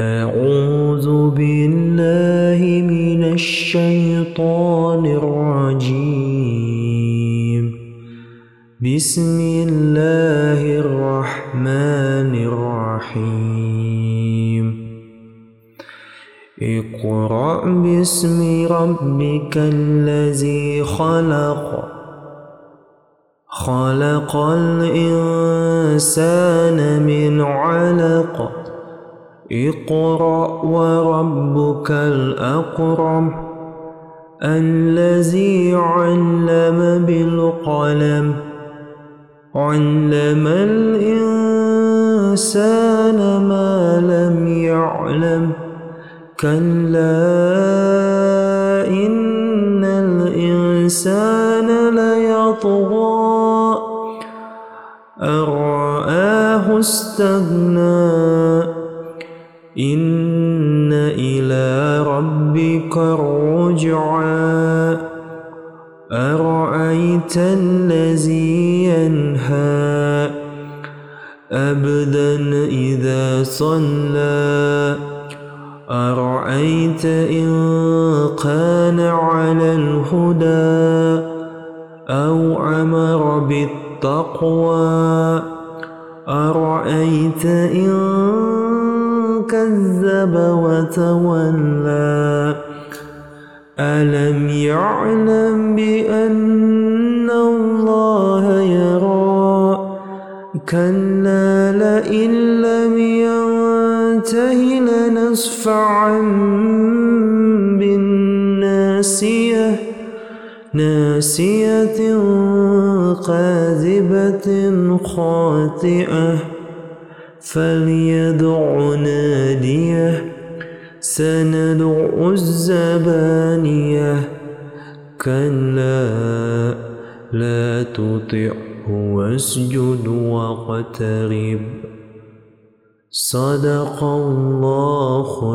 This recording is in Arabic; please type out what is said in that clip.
أعوذ بالله من الشيطان الرجيم. بسم الله الرحمن الرحيم. اقرأ باسم ربك الذي خلق. خلق الإنسان من علق. اقرأ وربك الأكرم الذي علم بالقلم. علم الإنسان ما لم يعلم. كلا إن الإنسان ليطغى. أرآه استغنى. إن إلى ربك الرجعى. أرأيت الذي ينهى؟ أبدا إذا صلى. أرأيت إن كان على الهدى أو أمر بالتقوى؟ أرأيت إن كذب وتولى. ألم يعلم بأن الله يرى؟ كلا لئن لم ينته لنسفعا بالناسية ناسية قاذبة خاطئة. فليدع ناديه سندع الزبانية. كلا لا تطعه واسجد واقترب. صدق الله